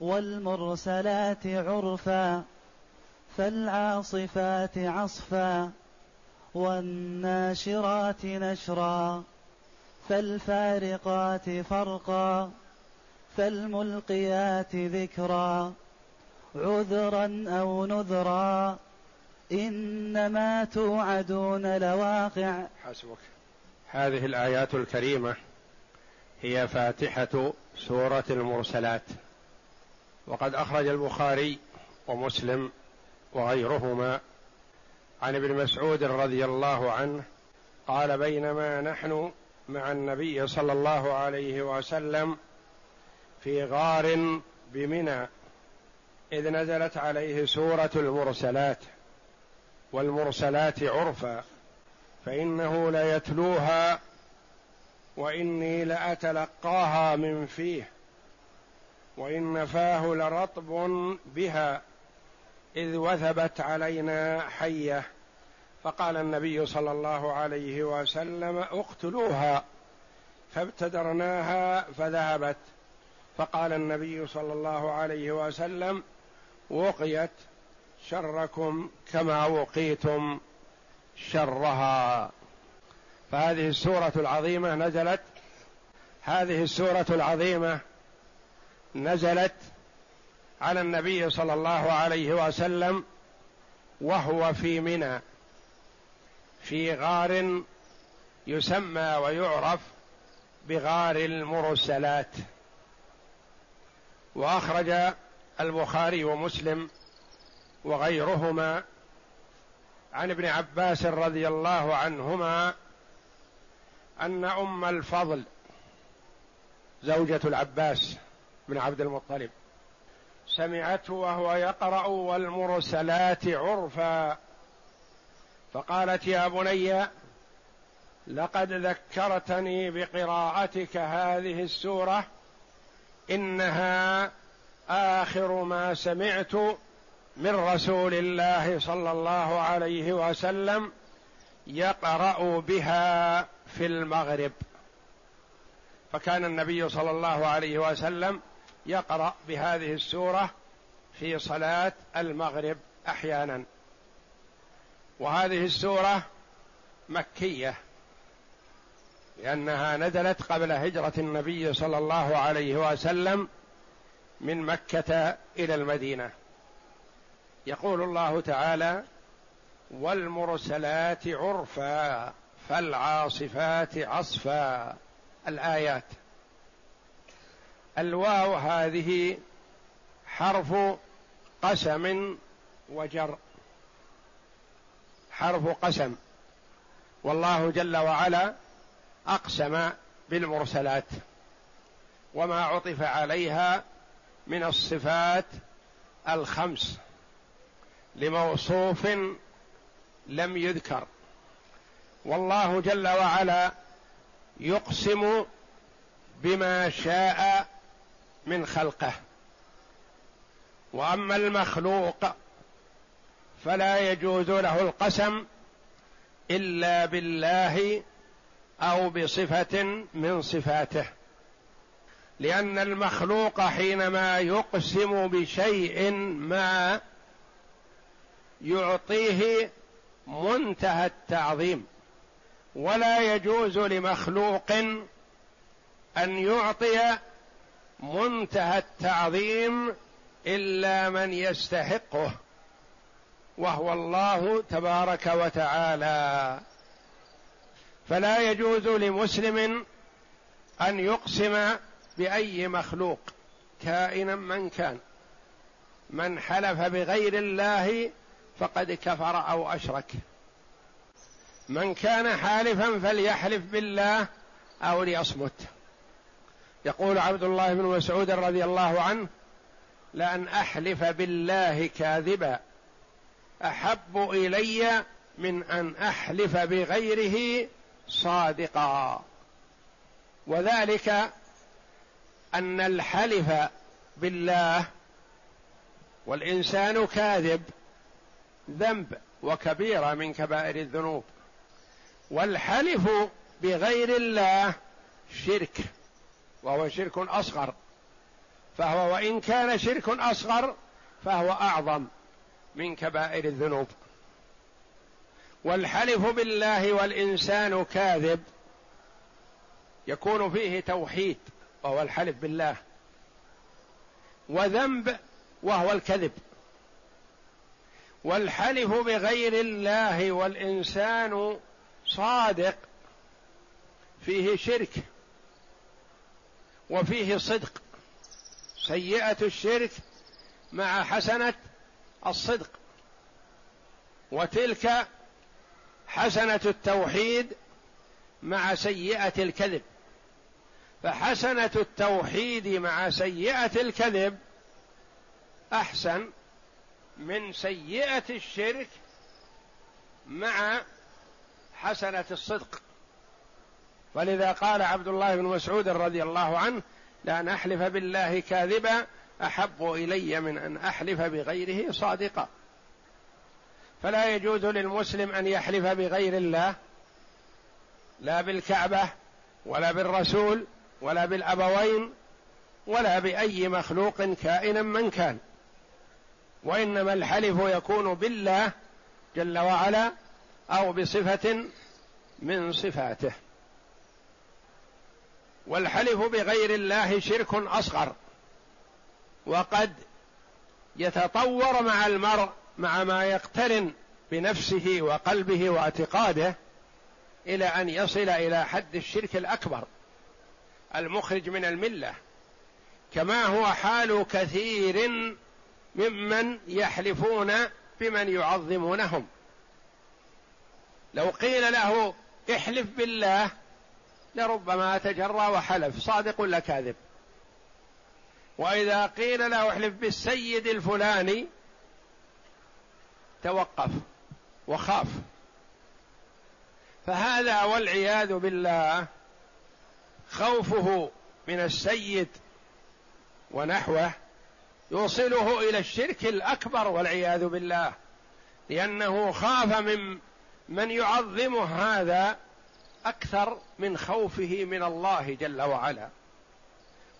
والمرسلات عرفا فالعاصفات عصفا والناشرات نشرا فالفارقات فرقا فالملقيات ذكرا. عذرا أو نذرا إنما توعدون لواقع. حسبك. هذه الآيات الكريمة هي فاتحة سورة المرسلات. وقد أخرج البخاري ومسلم وغيرهما عن ابن مسعود رضي الله عنه قال بينما نحن مع النبي صلى الله عليه وسلم في غار بمنى إذ نزلت عليه سورة المرسلات والمرسلات عرفا فإنه ليتلوها وإني لأتلقاها من فيه وإن فاه لرطب بها إذ وثبت علينا حية. فقال النبي صلى الله عليه وسلم اقتلوها. فابتدرناها فذهبت. فقال النبي صلى الله عليه وسلم وقيت شركم كما وقيتم شرها. فهذه السورة العظيمة نزلت. هذه السورة العظيمة نزلت على النبي صلى الله عليه وسلم وهو في منى في غار يسمى ويعرف بغار المرسلات. وأخرج البخاري ومسلم وغيرهما عن ابن عباس رضي الله عنهما أن أم الفضل زوجة العباس بن عبد المطلب. سمعته وهو يقرأ والمرسلات عرفا. فقالت يا بني لقد ذكرتني بقراءتك هذه السورة إنها آخر ما سمعت من رسول الله صلى الله عليه وسلم يقرأ بها في المغرب. فكان النبي صلى الله عليه وسلم يقرأ بهذه السورة في صلاة المغرب أحيانا. وهذه السورة مكية لأنها نزلت قبل هجرة النبي صلى الله عليه وسلم من مكة إلى المدينة. يقول الله تعالى والمرسلات عرفا فالعاصفات عصفا. الآيات. الواو هذه حرف قسم وجر. حرف قسم. والله جل وعلا أقسم بالمرسلات. وما عطف عليها من الصفات الخمس. لموصوف لم يذكر. والله جل وعلا يقسم بما شاء من خلقه. وأما المخلوق فلا يجوز له القسم إلا بالله أو بصفة من صفاته. لأن المخلوق حينما يقسم بشيء ما يعطيه منتهى التعظيم. ولا يجوز لمخلوق أن يعطي منتهى التعظيم إلا من يستحقه وهو الله تبارك وتعالى. فلا يجوز لمسلم أن يقسم بأي مخلوق كائنا من كان. من حلف بغير الله فقد كفر أو أشرك. من كان حالفا فليحلف بالله أو ليصمت. يقول عبد الله بن مسعود رضي الله عنه لأن أحلف بالله كاذبا. أحب إلي من أن أحلف بغيره صادقا. وذلك أن الحلف بالله والإنسان كاذب ذنب وكبيره من كبائر الذنوب. والحلف بغير الله شرك. وهو شرك أصغر. فهو وإن كان شرك أصغر فهو أعظم من كبائر الذنوب. والحلف بالله والإنسان كاذب. يكون فيه توحيد وهو الحلف بالله. وذنب وهو الكذب. والحلف بغير الله والإنسان صادق. فيه شرك وفيه صدق. سيئة الشرك مع حسنة الصدق. وتلك حسنة التوحيد مع سيئة الكذب. فحسنة التوحيد مع سيئة الكذب أحسن من سيئة الشرك مع حسنة الصدق. ولذا قال عبد الله بن مسعود رضي الله عنه لأن احلف بالله كاذبا أحب إلي من أن أحلف بغيره صادقا. فلا يجوز للمسلم أن يحلف بغير الله لا بالكعبة ولا بالرسول ولا بالأبوين ولا بأي مخلوق كائنا من كان. وإنما الحلف يكون بالله جل وعلا أو بصفة من صفاته. والحلف بغير الله شرك أصغر. وقد يتطور مع المرء مع ما يقترن بنفسه وقلبه واعتقاده إلى أن يصل إلى حد الشرك الأكبر المخرج من الملة. كما هو حال كثير ممن يحلفون بمن يعظمونهم. لو قيل له احلف بالله لربما تجرى وحلف. صادق ولا كاذب؟ وإذا قيل له احلف بالسيد الفلاني توقف وخاف. فهذا والعياذ بالله خوفه من السيد ونحوه يوصله إلى الشرك الأكبر والعياذ بالله لأنه خاف من من يعظمه هذا أكثر من خوفه من الله جل وعلا.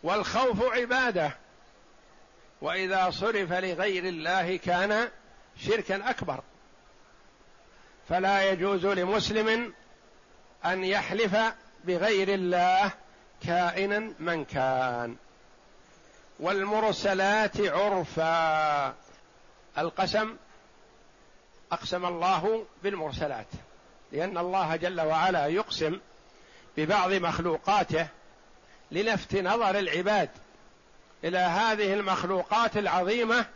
والخوف عبادة. وإذا صرف لغير الله كان شركا أكبر. فلا يجوز لمسلم أن يحلف بغير الله كائنا من كان. والمرسلات عرفا. القسم أقسم الله بالمرسلات. لأن الله جل وعلا يقسم ببعض مخلوقاته للفت نظر العباد إلى هذه المخلوقات العظيمة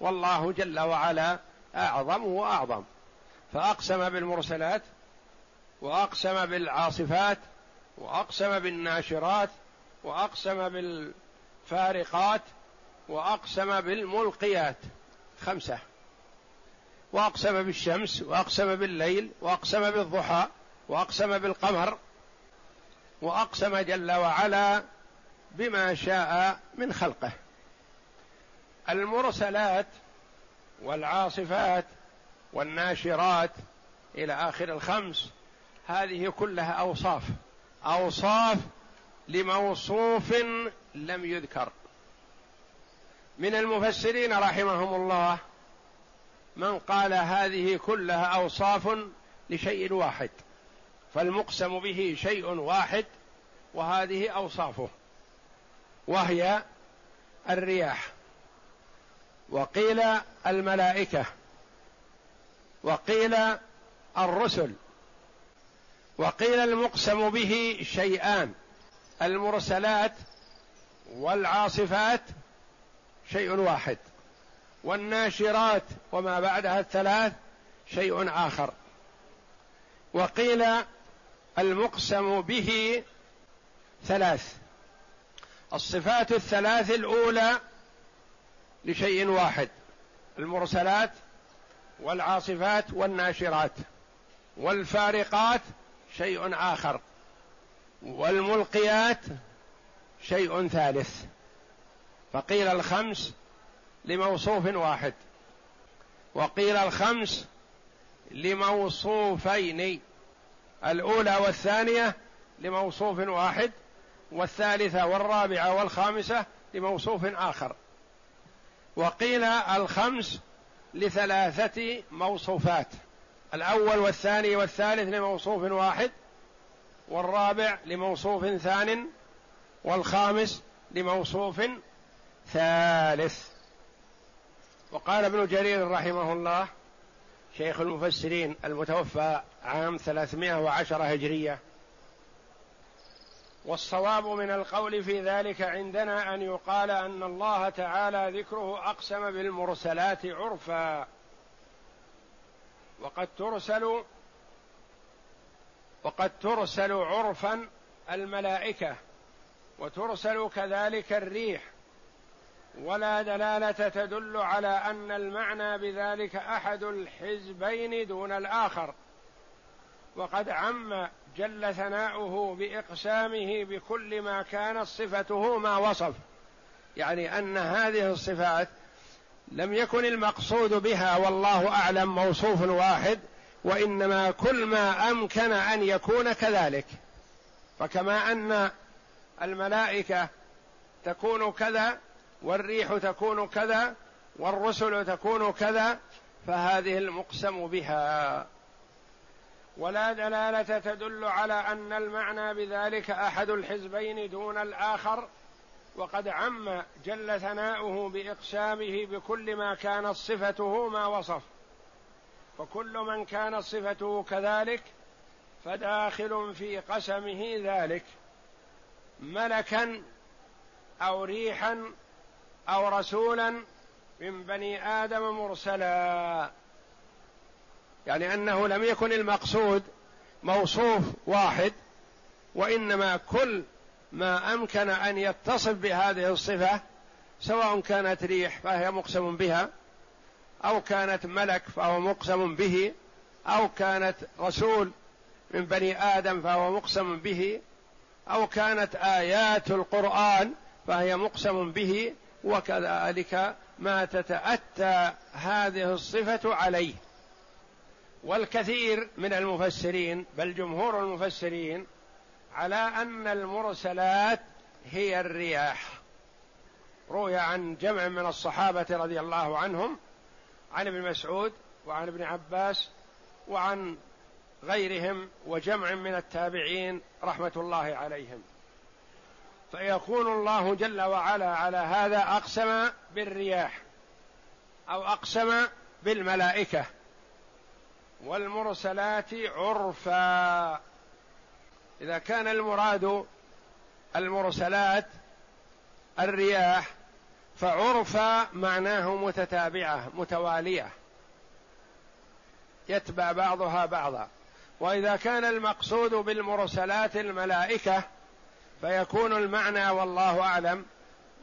والله جل وعلا أعظم وأعظم. فأقسم بالمرسلات وأقسم بالعاصفات وأقسم بالناشرات وأقسم بالفارقات وأقسم بالملقيات. خمسة. وأقسم بالشمس وأقسم بالليل وأقسم بالضحى وأقسم بالقمر وأقسم جل وعلا بما شاء من خلقه. المرسلات والعاصفات والناشرات إلى آخر الخمس هذه كلها أوصاف أوصاف لموصوف لم يذكر. من المفسرين رحمهم الله من قال هذه كلها أوصاف لشيء واحد فالمقسم به شيء واحد وهذه أوصافه وهي الرياح وقيل الملائكة وقيل الرسل وقيل المقسم به شيئان المرسلات والعاصفات شيء واحد. والناشرات وما بعدها الثلاث شيء آخر. وقيل المقسم به ثلاث. الصفات الثلاث الأولى لشيء واحد المرسلات والعاصفات والناشرات. والفارقات شيء آخر. والملقيات شيء ثالث. فقيل الخمس لموصوف واحد. وقيل الخمس لموصوفين. الأولى والثانية لموصوف واحد والثالثة والرابعة والخامسة لموصوف آخر. وقيل الخمس لثلاثة موصوفات. الأول والثاني والثالث لموصوف واحد والرابع لموصوف ثان والخامس لموصوف ثالث. وقال ابن جرير رحمه الله شيخ المفسرين المتوفى عام 310 هجرية والصواب من القول في ذلك عندنا أن يقال أن الله تعالى ذكره أقسم بالمرسلات عرفا وقد ترسل وقد ترسل عرفا الملائكة وترسل كذلك الريح ولا دلالة تدل على أن المعنى بذلك أحد الحزبين دون الآخر. وقد عم جل ثناؤه بإقسامه بكل ما كانت صفته ما وصف. يعني أن هذه الصفات لم يكن المقصود بها والله أعلم موصوف واحد وإنما كل ما أمكن أن يكون كذلك. فكما أن الملائكة تكون كذا والريح تكون كذا والرسل تكون كذا فهذه المقسم بها. ولا دلالة تدل على أن المعنى بذلك أحد الحزبين دون الآخر وقد عم جل ثناؤه بإقسامه بكل ما كانت صفته ما وصف. فكل من كانت صفته كذلك فداخل في قسمه ذلك. ملكا أو ريحا أو رسولا من بني آدم مرسلا. يعني أنه لم يكن المقصود موصوف واحد وإنما كل ما أمكن أن يتصف بهذه الصفة سواء كانت ريح فهي مقسم بها أو كانت ملك فهو مقسم به أو كانت رسول من بني آدم فهو مقسم به أو كانت آيات القرآن فهي مقسم به وكذلك ما تتأتى هذه الصفة عليه. والكثير من المفسرين بل جمهور المفسرين على أن المرسلات هي الرياح. روي عن جمع من الصحابة رضي الله عنهم عن ابن مسعود وعن ابن عباس وعن غيرهم وجمع من التابعين رحمة الله عليهم. فيكون الله جل وعلا على هذا أقسم بالرياح أو أقسم بالملائكة والمرسلات عرفا. إذا كان المراد المرسلات الرياح فعرفا معناه متتابعة متوالية. يتبع بعضها بعضا. وإذا كان المقصود بالمرسلات الملائكة فيكون المعنى والله أعلم.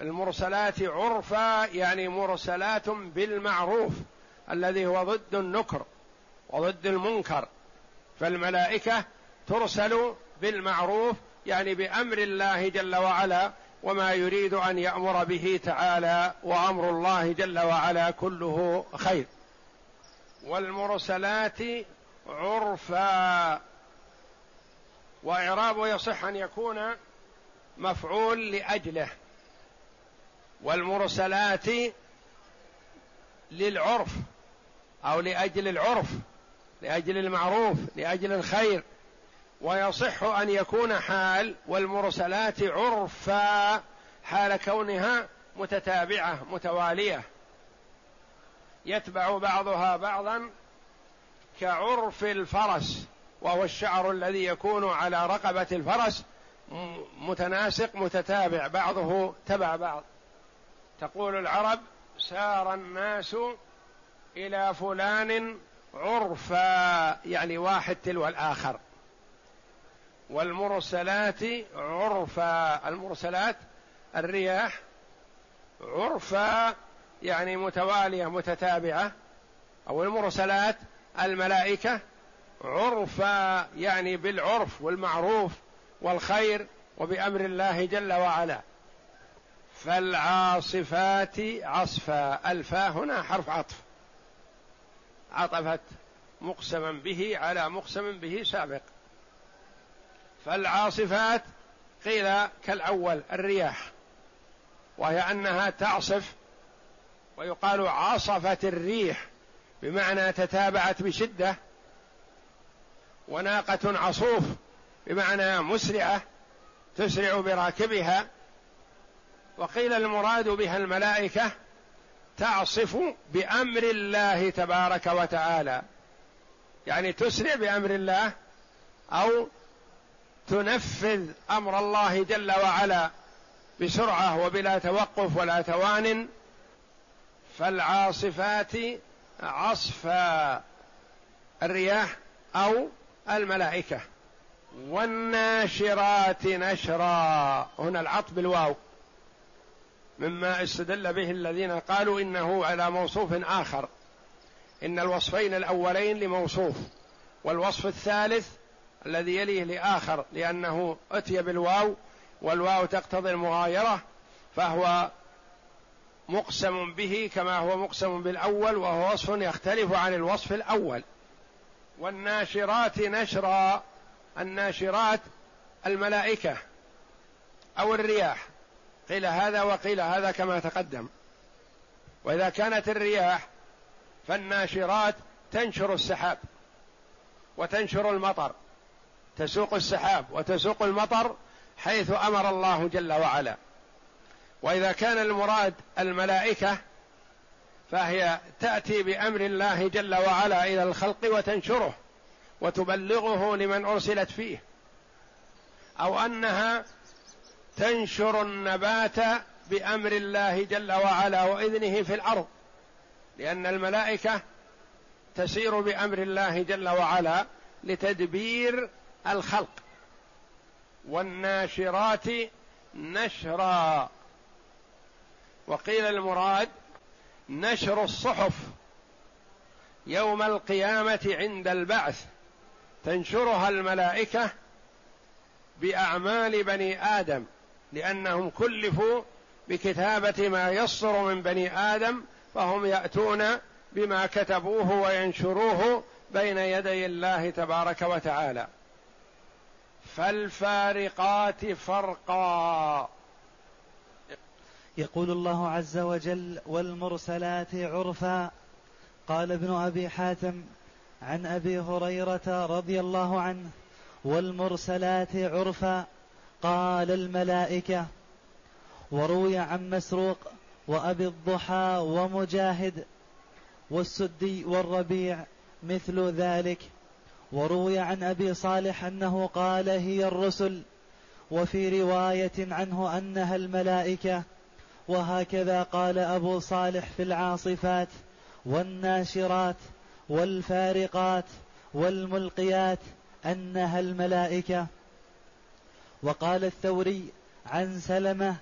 المرسلات عرفا يعني مرسلات بالمعروف الذي هو ضد النكر وضد المنكر. فالملائكة ترسل بالمعروف يعني بأمر الله جل وعلا وما يريد أن يأمر به تعالى وأمر الله جل وعلا كله خير. والمرسلات عرفا. وإعراب يصح أن يكون مفعول لأجله والمرسلات للعرف أو لأجل العرف لأجل المعروف لأجل الخير. ويصح أن يكون حال والمرسلات عرفا حال كونها متتابعة متوالية. يتبع بعضها بعضا كعرف الفرس وهو الشعر الذي يكون على رقبة الفرس. متناسق متتابع. بعضه تبع بعض. تقول العرب سار الناس إلى فلان عرفا يعني واحد تلو الآخر. والمرسلات عرفا. المرسلات الرياح عرفا يعني متوالية متتابعة. أو المرسلات الملائكة عرفا يعني بالعرف والمعروف. والخير وبأمر الله جل وعلا. فالعاصفات عصفا الفاء هنا حرف عطف. عطفت مقسما به على مقسم به سابق. فالعاصفات قيل كالأول الرياح. وهي أنها تعصف ويقال عصفت الريح بمعنى تتابعت بشدة وناقة عصوف. بمعنى مسرعة تسرع براكبها وقيل المراد بها الملائكة تعصف بأمر الله تبارك وتعالى. يعني تسرع بأمر الله أو تنفذ أمر الله جل وعلا بسرعة وبلا توقف ولا توان. فالعاصفات عصفا الرياح أو الملائكة. والناشرات نشرا. هنا العطف بالواو. مما استدل به الذين قالوا إنه على موصوف آخر. إن الوصفين الأولين لموصوف والوصف الثالث الذي يليه لآخر لأنه أتي بالواو والواو تقتضي المغايرة فهو مقسم به كما هو مقسم بالأول وهو وصف يختلف عن الوصف الأول. والناشرات نشرا. الناشرات الملائكة أو الرياح. قيل هذا وقيل هذا كما تقدم. وإذا كانت الرياح فالناشرات تنشر السحاب وتنشر المطر تسوق السحاب وتسوق المطر حيث أمر الله جل وعلا. وإذا كان المراد الملائكة فهي تأتي بأمر الله جل وعلا إلى الخلق وتنشره. وتبلغه لمن أرسلت فيه. أو أنها تنشر النبات بأمر الله جل وعلا وإذنه في الأرض. لأن الملائكة تسير بأمر الله جل وعلا لتدبير الخلق. والناشرات نشرا. وقيل المراد نشر الصحف يوم القيامة عند البعث. تنشرها الملائكة بأعمال بني آدم لأنهم كلفوا بكتابة ما يصدر من بني آدم فهم يأتون بما كتبوه وينشروه بين يدي الله تبارك وتعالى. فالفارقات فرقا. يقول الله عز وجل والمرسلات عرفا. قال ابن أبي حاتم عن أبي هريرة رضي الله عنه والمرسلات عرفا قال الملائكة وروي عن مسروق وأبي الضحى ومجاهد والسدي والربيع مثل ذلك. وروي عن أبي صالح أنه قال هي الرسل. وفي رواية عنه أنها الملائكة. وهكذا قال أبو صالح في العاصفات والناشرات. والفارقات والملقيات أنها الملائكة. وقال الثوري عن سلمة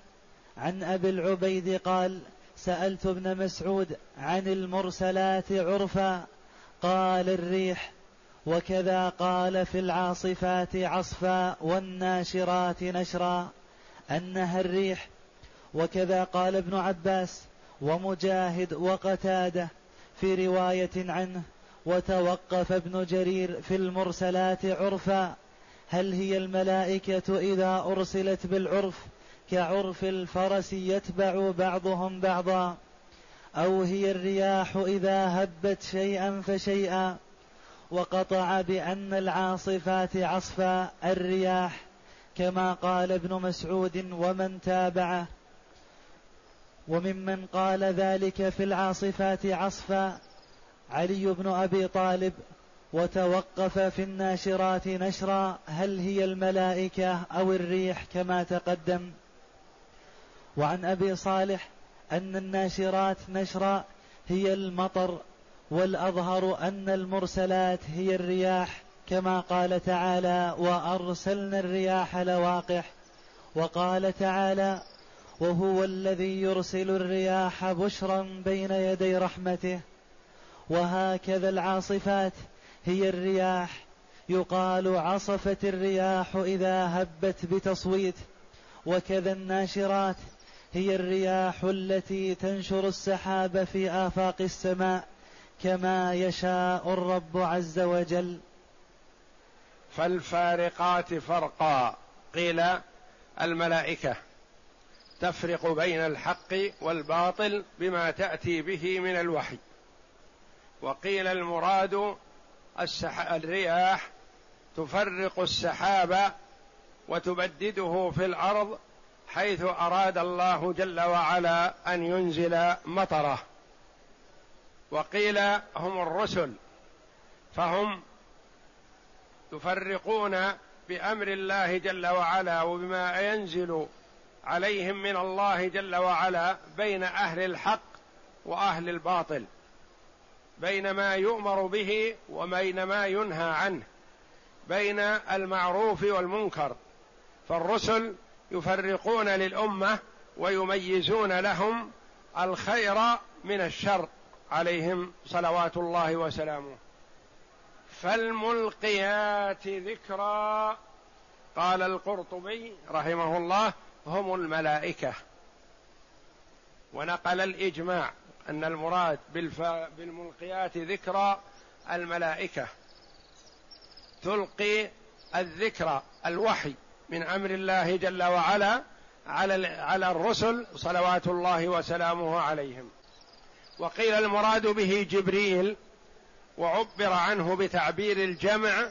عن أبي العبيد قال سألت ابن مسعود عن المرسلات عرفا قال الريح وكذا قال في العاصفات عصفا والناشرات نشرا أنها الريح. وكذا قال ابن عباس ومجاهد وقتادة في رواية عنه وتوقف ابن جرير في المرسلات عرفا. هل هي الملائكة إذا أرسلت بالعرف كعرف الفرس يتبع بعضهم بعضا؟ أو هي الرياح إذا هبت شيئا فشيئا وقطع بأن العاصفات عصفا الرياح كما قال ابن مسعود ومن تابعه. وممن قال ذلك في العاصفات عصفا. علي بن أبي طالب وتوقف في الناشرات نشرا هل هي الملائكة أو الريح كما تقدم. وعن أبي صالح أن الناشرات نشرا هي المطر والأظهر أن المرسلات هي الرياح كما قال تعالى وأرسلنا الرياح لواقح. وقال تعالى وهو الذي يرسل الرياح بشرا بين يدي رحمته. وهكذا العاصفات هي الرياح. يقال عصفت الرياح إذا هبت بتصويت. وكذا الناشرات هي الرياح التي تنشر السحاب في آفاق السماء كما يشاء الرب عز وجل. فالفارقات فرقا. قيل الملائكة تفرق بين الحق والباطل بما تأتي به من الوحي. وقيل المراد السح... الرياح تفرق السحاب وتبدده في الأرض حيث أراد الله جل وعلا أن ينزل مطره. وقيل هم الرسل فهم يفرقون بأمر الله جل وعلا وبما ينزل عليهم من الله جل وعلا بين أهل الحق وأهل الباطل. بين ما يؤمر به وبين ما ينهى عنه بين المعروف والمنكر. فالرسل يفرقون للأمة ويميزون لهم الخير من الشر عليهم صلوات الله وسلامه. فالملقيات ذكرا قال القرطبي رحمه الله هم الملائكة. ونقل الإجماع. أن المراد بالملقيات ذكرى الملائكة. تلقي الذكر الوحي من أمر الله جل وعلا على على الرسل صلوات الله وسلامه عليهم. وقيل المراد به جبريل وعبر عنه بتعبير الجمع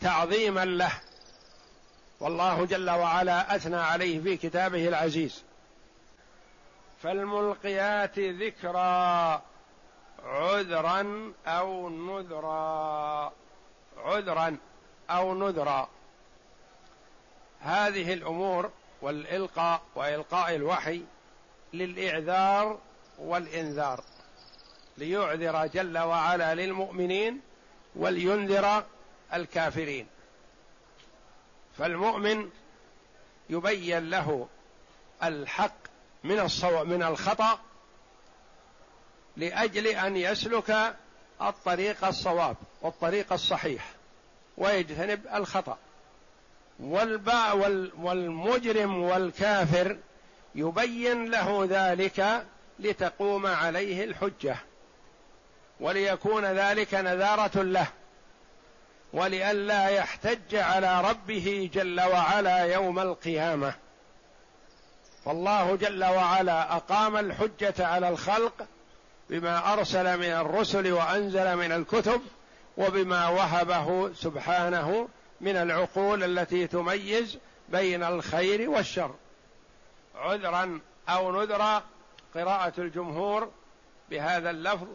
تعظيما له. والله جل وعلا أثنى عليه في كتابه العزيز. فالملقيات ذكرى عذرا أو نذرا. عذرا أو نذرا. هذه الأمور والإلقاء وإلقاء الوحي للإعذار والإنذار ليعذر جل وعلا للمؤمنين ولينذر الكافرين. فالمؤمن يبين له الحق من الصو... من الخطأ لأجل أن يسلك الطريق الصواب والطريق الصحيح ويجتنب الخطأ. والباء وال... والمجرم والكافر يبين له ذلك لتقوم عليه الحجة وليكون ذلك نذارة له ولئلا يحتج على ربه جل وعلا يوم القيامة. فالله جل وعلا أقام الحجة على الخلق بما أرسل من الرسل وأنزل من الكتب وبما وهبه سبحانه من العقول التي تميز بين الخير والشر. عذرا أو نذرا قراءة الجمهور بهذا اللفظ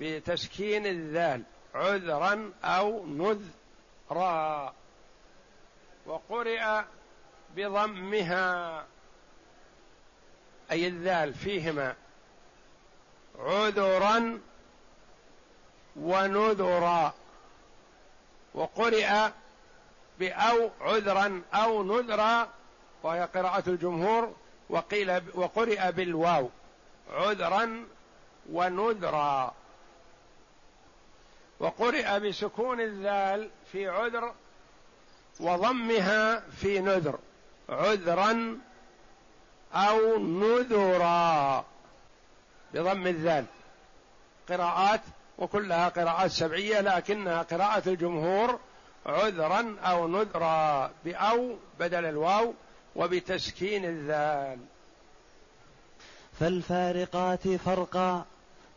بتسكين الذال. عذرا أو نذرا وقرئ بضمها. أي الذال فيهما عذرا ونذرا وقرئ بأو عذرا أو نذرا وهي قراءة الجمهور وقيل وقرئ بالواو عذرا ونذرا. وقرئ بسكون الذال في عذر وضمها في نذر عذرا أو نذرا. بضم الذال. قراءات وكلها قراءات سبعية لكنها قراءة الجمهور عذرا أو نذرا بأو بدل الواو وبتسكين الذال. فالفارقات فرقا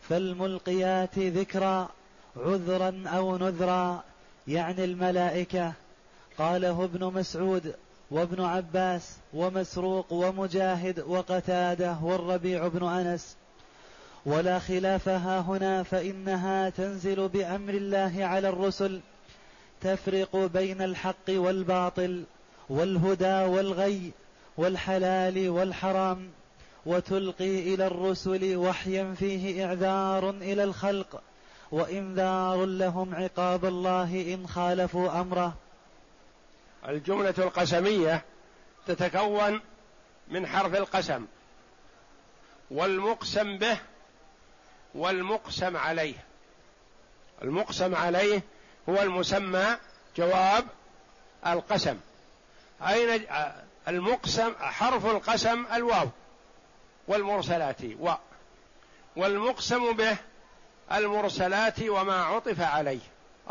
فالملقيات ذكرا عذرا أو نذرا يعني الملائكة. قاله ابن مسعود وابن عباس ومسروق ومجاهد وقتادة والربيع بن أنس. ولا خلاف ها هنا فإنها تنزل بأمر الله على الرسل تفرق بين الحق والباطل والهدى والغي والحلال والحرام وتلقي إلى الرسل وحيا فيه إعذار إلى الخلق وإنذار لهم عقاب الله إن خالفوا أمره. الجملة القسمية تتكون من حرف القسم. والمقسم به والمقسم عليه. المقسم عليه هو المسمى جواب القسم. أين المقسم حرف القسم الواو والمرسلات و. والمقسم به المرسلات وما عطف عليه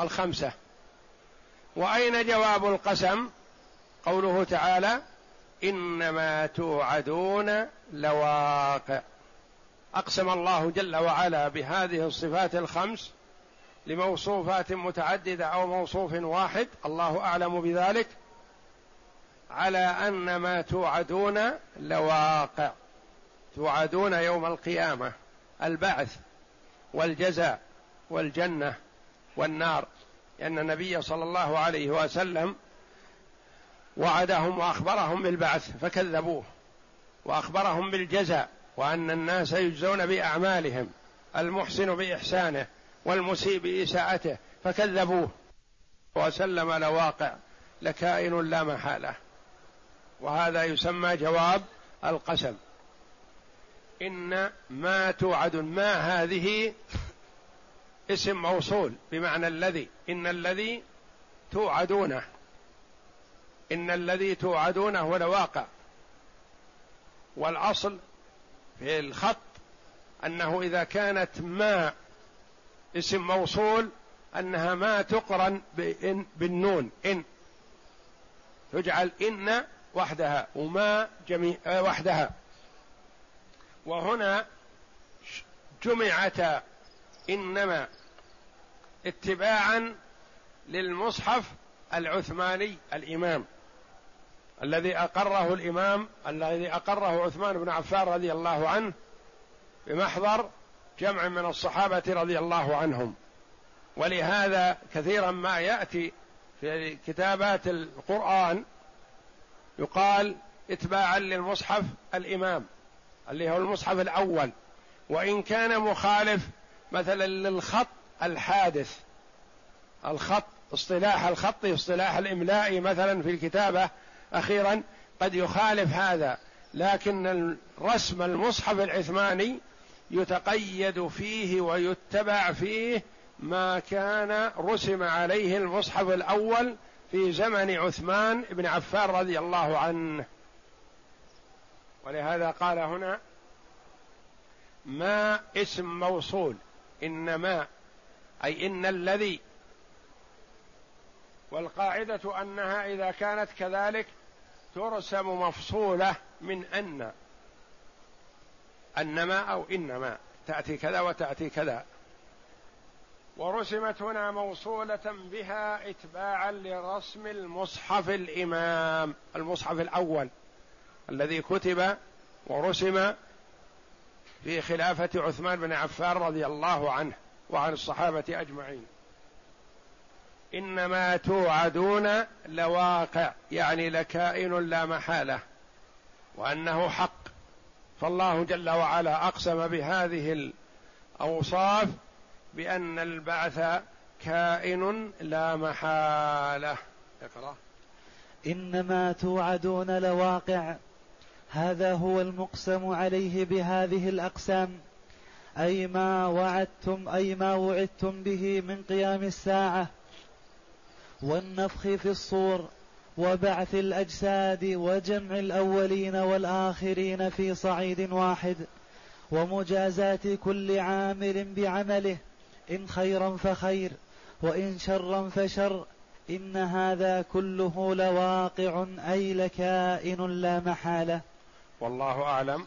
الخمسة. وأين جواب القسم؟ قوله تعالى إنما توعدون لواقع. أقسم الله جل وعلا بهذه الصفات الخمس لموصوفات متعددة أو موصوف واحد الله أعلم بذلك على أن ما توعدون لواقع. توعدون يوم القيامة البعث والجزاء والجنة والنار. لأن النبي صلى الله عليه وسلم وعدهم وأخبرهم بالبعث فكذبوه وأخبرهم بالجزاء وأن الناس يجزون بأعمالهم المحسن بإحسانه والمسيء بإساءته فكذبوه. وسلم لواقع لكائن لا محالة. وهذا يسمى جواب القسم. إن ما توعد ما هذه اسم موصول بمعنى الذي. إن الذي توعدونه. إن الذي توعدونه لواقع والأصل في الخط أنه إذا كانت ما اسم موصول أنها ما تقرن بإن بالنون إن. تجعل إن وحدها وما جميع آه، وحدها. وهنا جمعتا إنما اتباعا للمصحف العثماني الإمام الذي أقره الإمام الذي أقره عثمان بن عفان رضي الله عنه بمحضر جمع من الصحابة رضي الله عنهم. ولهذا كثيرا ما يأتي في كتابات القرآن يقال اتباعا للمصحف الإمام اللي هو المصحف الأول. وإن كان مخالف مثلا للخط الحادث الخط اصطلاح الخط اصطلاح الإملاء مثلا في الكتابة أخيرا قد يخالف هذا لكن رسم المصحف العثماني يتقيد فيه ويتبع فيه ما كان رسم عليه المصحف الأول في زمن عثمان بن عفان رضي الله عنه. ولهذا قال هنا ما اسم موصول إنما أي إن الذي والقاعدة أنها إذا كانت كذلك ترسم مفصولة من أن انما أو انما تأتي كذا وتأتي كذا. ورسمت هنا موصولة بها إتباعا لرسم المصحف الإمام المصحف الأول الذي كتب ورسم في خلافة عثمان بن عفان رضي الله عنه. وعن الصحابة أجمعين. إنما توعدون لواقع يعني لكائن لا محالة وأنه حق. فالله جل وعلا أقسم بهذه الأوصاف بأن البعث كائن لا محالة. اقرأ. إنما توعدون لواقع هذا هو المقسم عليه بهذه الأقسام. أي ما وعدتم أي ما وعدتم به من قيام الساعة. والنفخ في الصور وبعث الأجساد وجمع الأولين والآخرين في صعيد واحد. ومجازاة كل عامل بعمله إن خيرا فخير وإن شرا فشر. إن هذا كله لواقع أي لكائن لا محالة. والله أعلم.